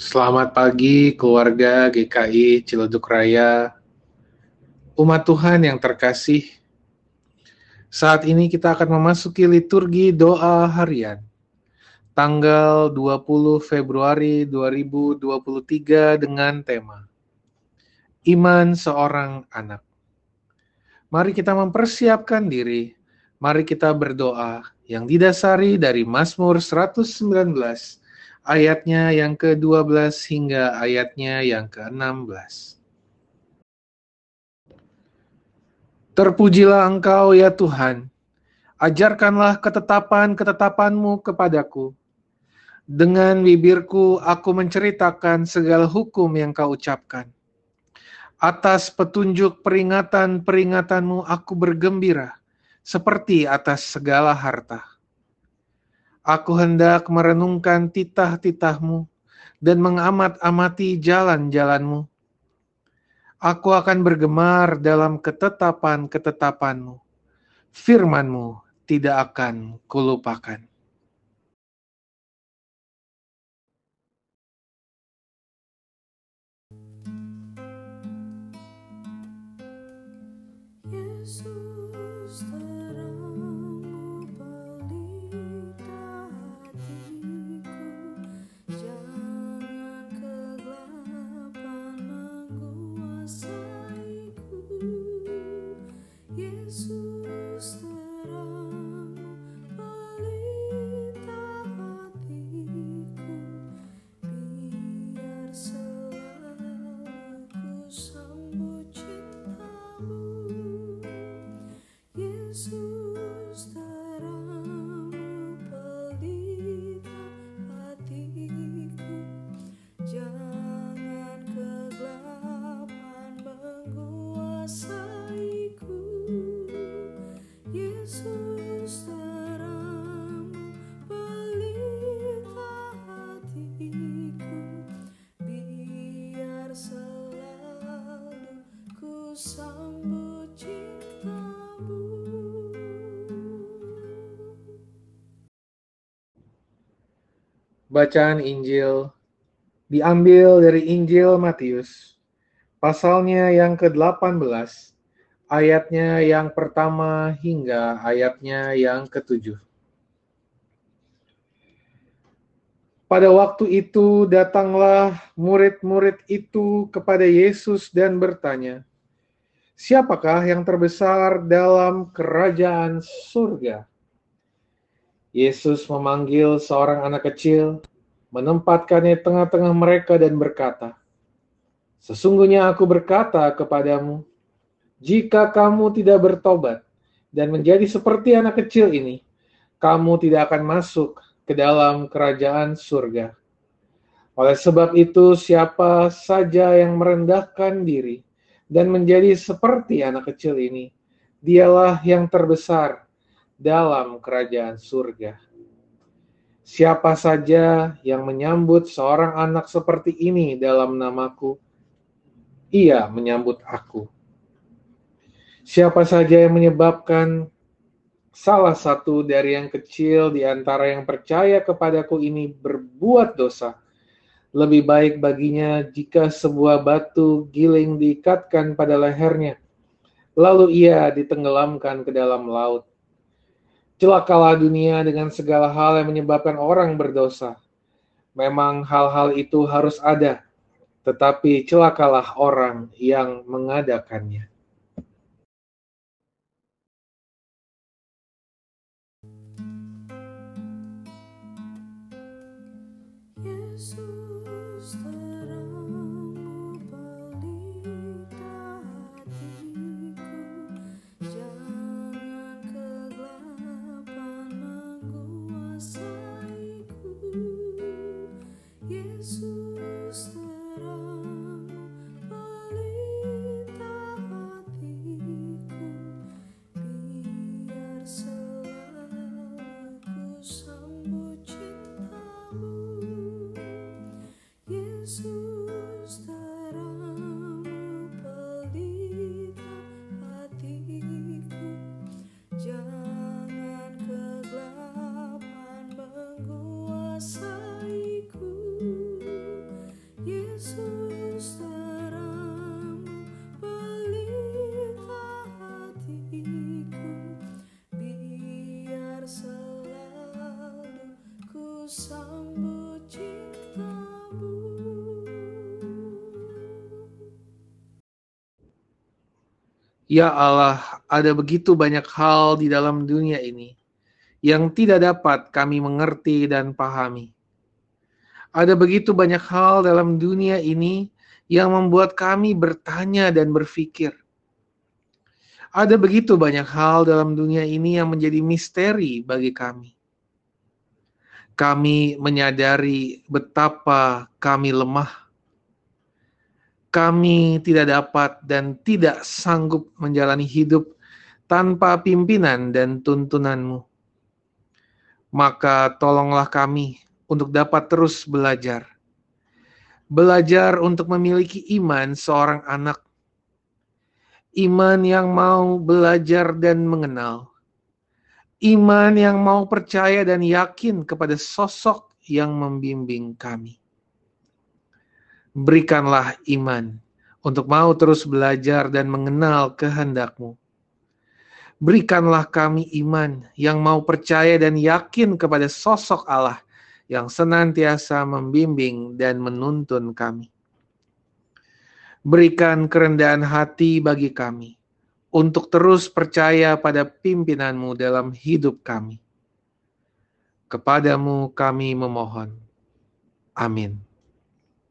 Selamat pagi keluarga GKI Ciledug Raya, umat Tuhan yang terkasih. Saat ini kita akan memasuki liturgi doa harian, tanggal 20 Februari 2023 dengan tema Iman Seorang Anak. Mari kita mempersiapkan diri, mari kita berdoa yang didasari dari Mazmur 119 ayatnya yang ke-12 hingga ayatnya yang ke-16. Terpujilah engkau ya Tuhan, ajarkanlah ketetapan-ketetapanmu kepadaku. Dengan bibirku aku menceritakan segala hukum yang kau ucapkan. Atas petunjuk peringatan-peringatanmu aku bergembira, seperti atas segala harta Aku hendak merenungkan titah-titahmu dan mengamat-amati jalan-jalanmu. Aku akan bergemar dalam ketetapan-ketetapanmu. Firmanmu tidak akan kulupakan. Yesus terangmu pelita hatiku. Jangan kegelapan menguasaiku. Yesus terangmu pelita hatiku. Biar selalu ku sama Bacaan Injil diambil dari Injil Matius, pasalnya yang ke-18, ayatnya yang pertama hingga ayatnya yang ketujuh. Pada waktu itu datanglah murid-murid itu kepada Yesus dan bertanya, Siapakah yang terbesar dalam kerajaan surga? Yesus memanggil seorang anak kecil, menempatkannya tengah-tengah mereka dan berkata, Sesungguhnya aku berkata kepadamu, jika kamu tidak bertobat dan menjadi seperti anak kecil ini, kamu tidak akan masuk ke dalam kerajaan surga. Oleh sebab itu, siapa saja yang merendahkan diri dan menjadi seperti anak kecil ini, dialah yang terbesar dalam kerajaan surga. Siapa saja yang menyambut seorang anak seperti ini dalam namaku, ia menyambut aku. Siapa saja yang menyebabkan salah satu dari yang kecil di antara yang percaya kepadaku ini berbuat dosa, lebih baik baginya jika sebuah batu giling diikatkan pada lehernya, lalu ia ditenggelamkan ke dalam laut. Celakalah dunia dengan segala hal yang menyebabkan orang berdosa. Memang hal-hal itu harus ada, tetapi celakalah orang yang mengadakannya. Yesus. so Ya Allah, ada begitu banyak hal di dalam dunia ini yang tidak dapat kami mengerti dan pahami. Ada begitu banyak hal dalam dunia ini yang membuat kami bertanya dan berpikir. Ada begitu banyak hal dalam dunia ini yang menjadi misteri bagi kami. Kami menyadari betapa kami lemah kami tidak dapat dan tidak sanggup menjalani hidup tanpa pimpinan dan tuntunanmu. Maka tolonglah kami untuk dapat terus belajar. Belajar untuk memiliki iman seorang anak. Iman yang mau belajar dan mengenal. Iman yang mau percaya dan yakin kepada sosok yang membimbing kami berikanlah iman untuk mau terus belajar dan mengenal kehendakmu. Berikanlah kami iman yang mau percaya dan yakin kepada sosok Allah yang senantiasa membimbing dan menuntun kami. Berikan kerendahan hati bagi kami untuk terus percaya pada pimpinanmu dalam hidup kami. Kepadamu kami memohon. Amin.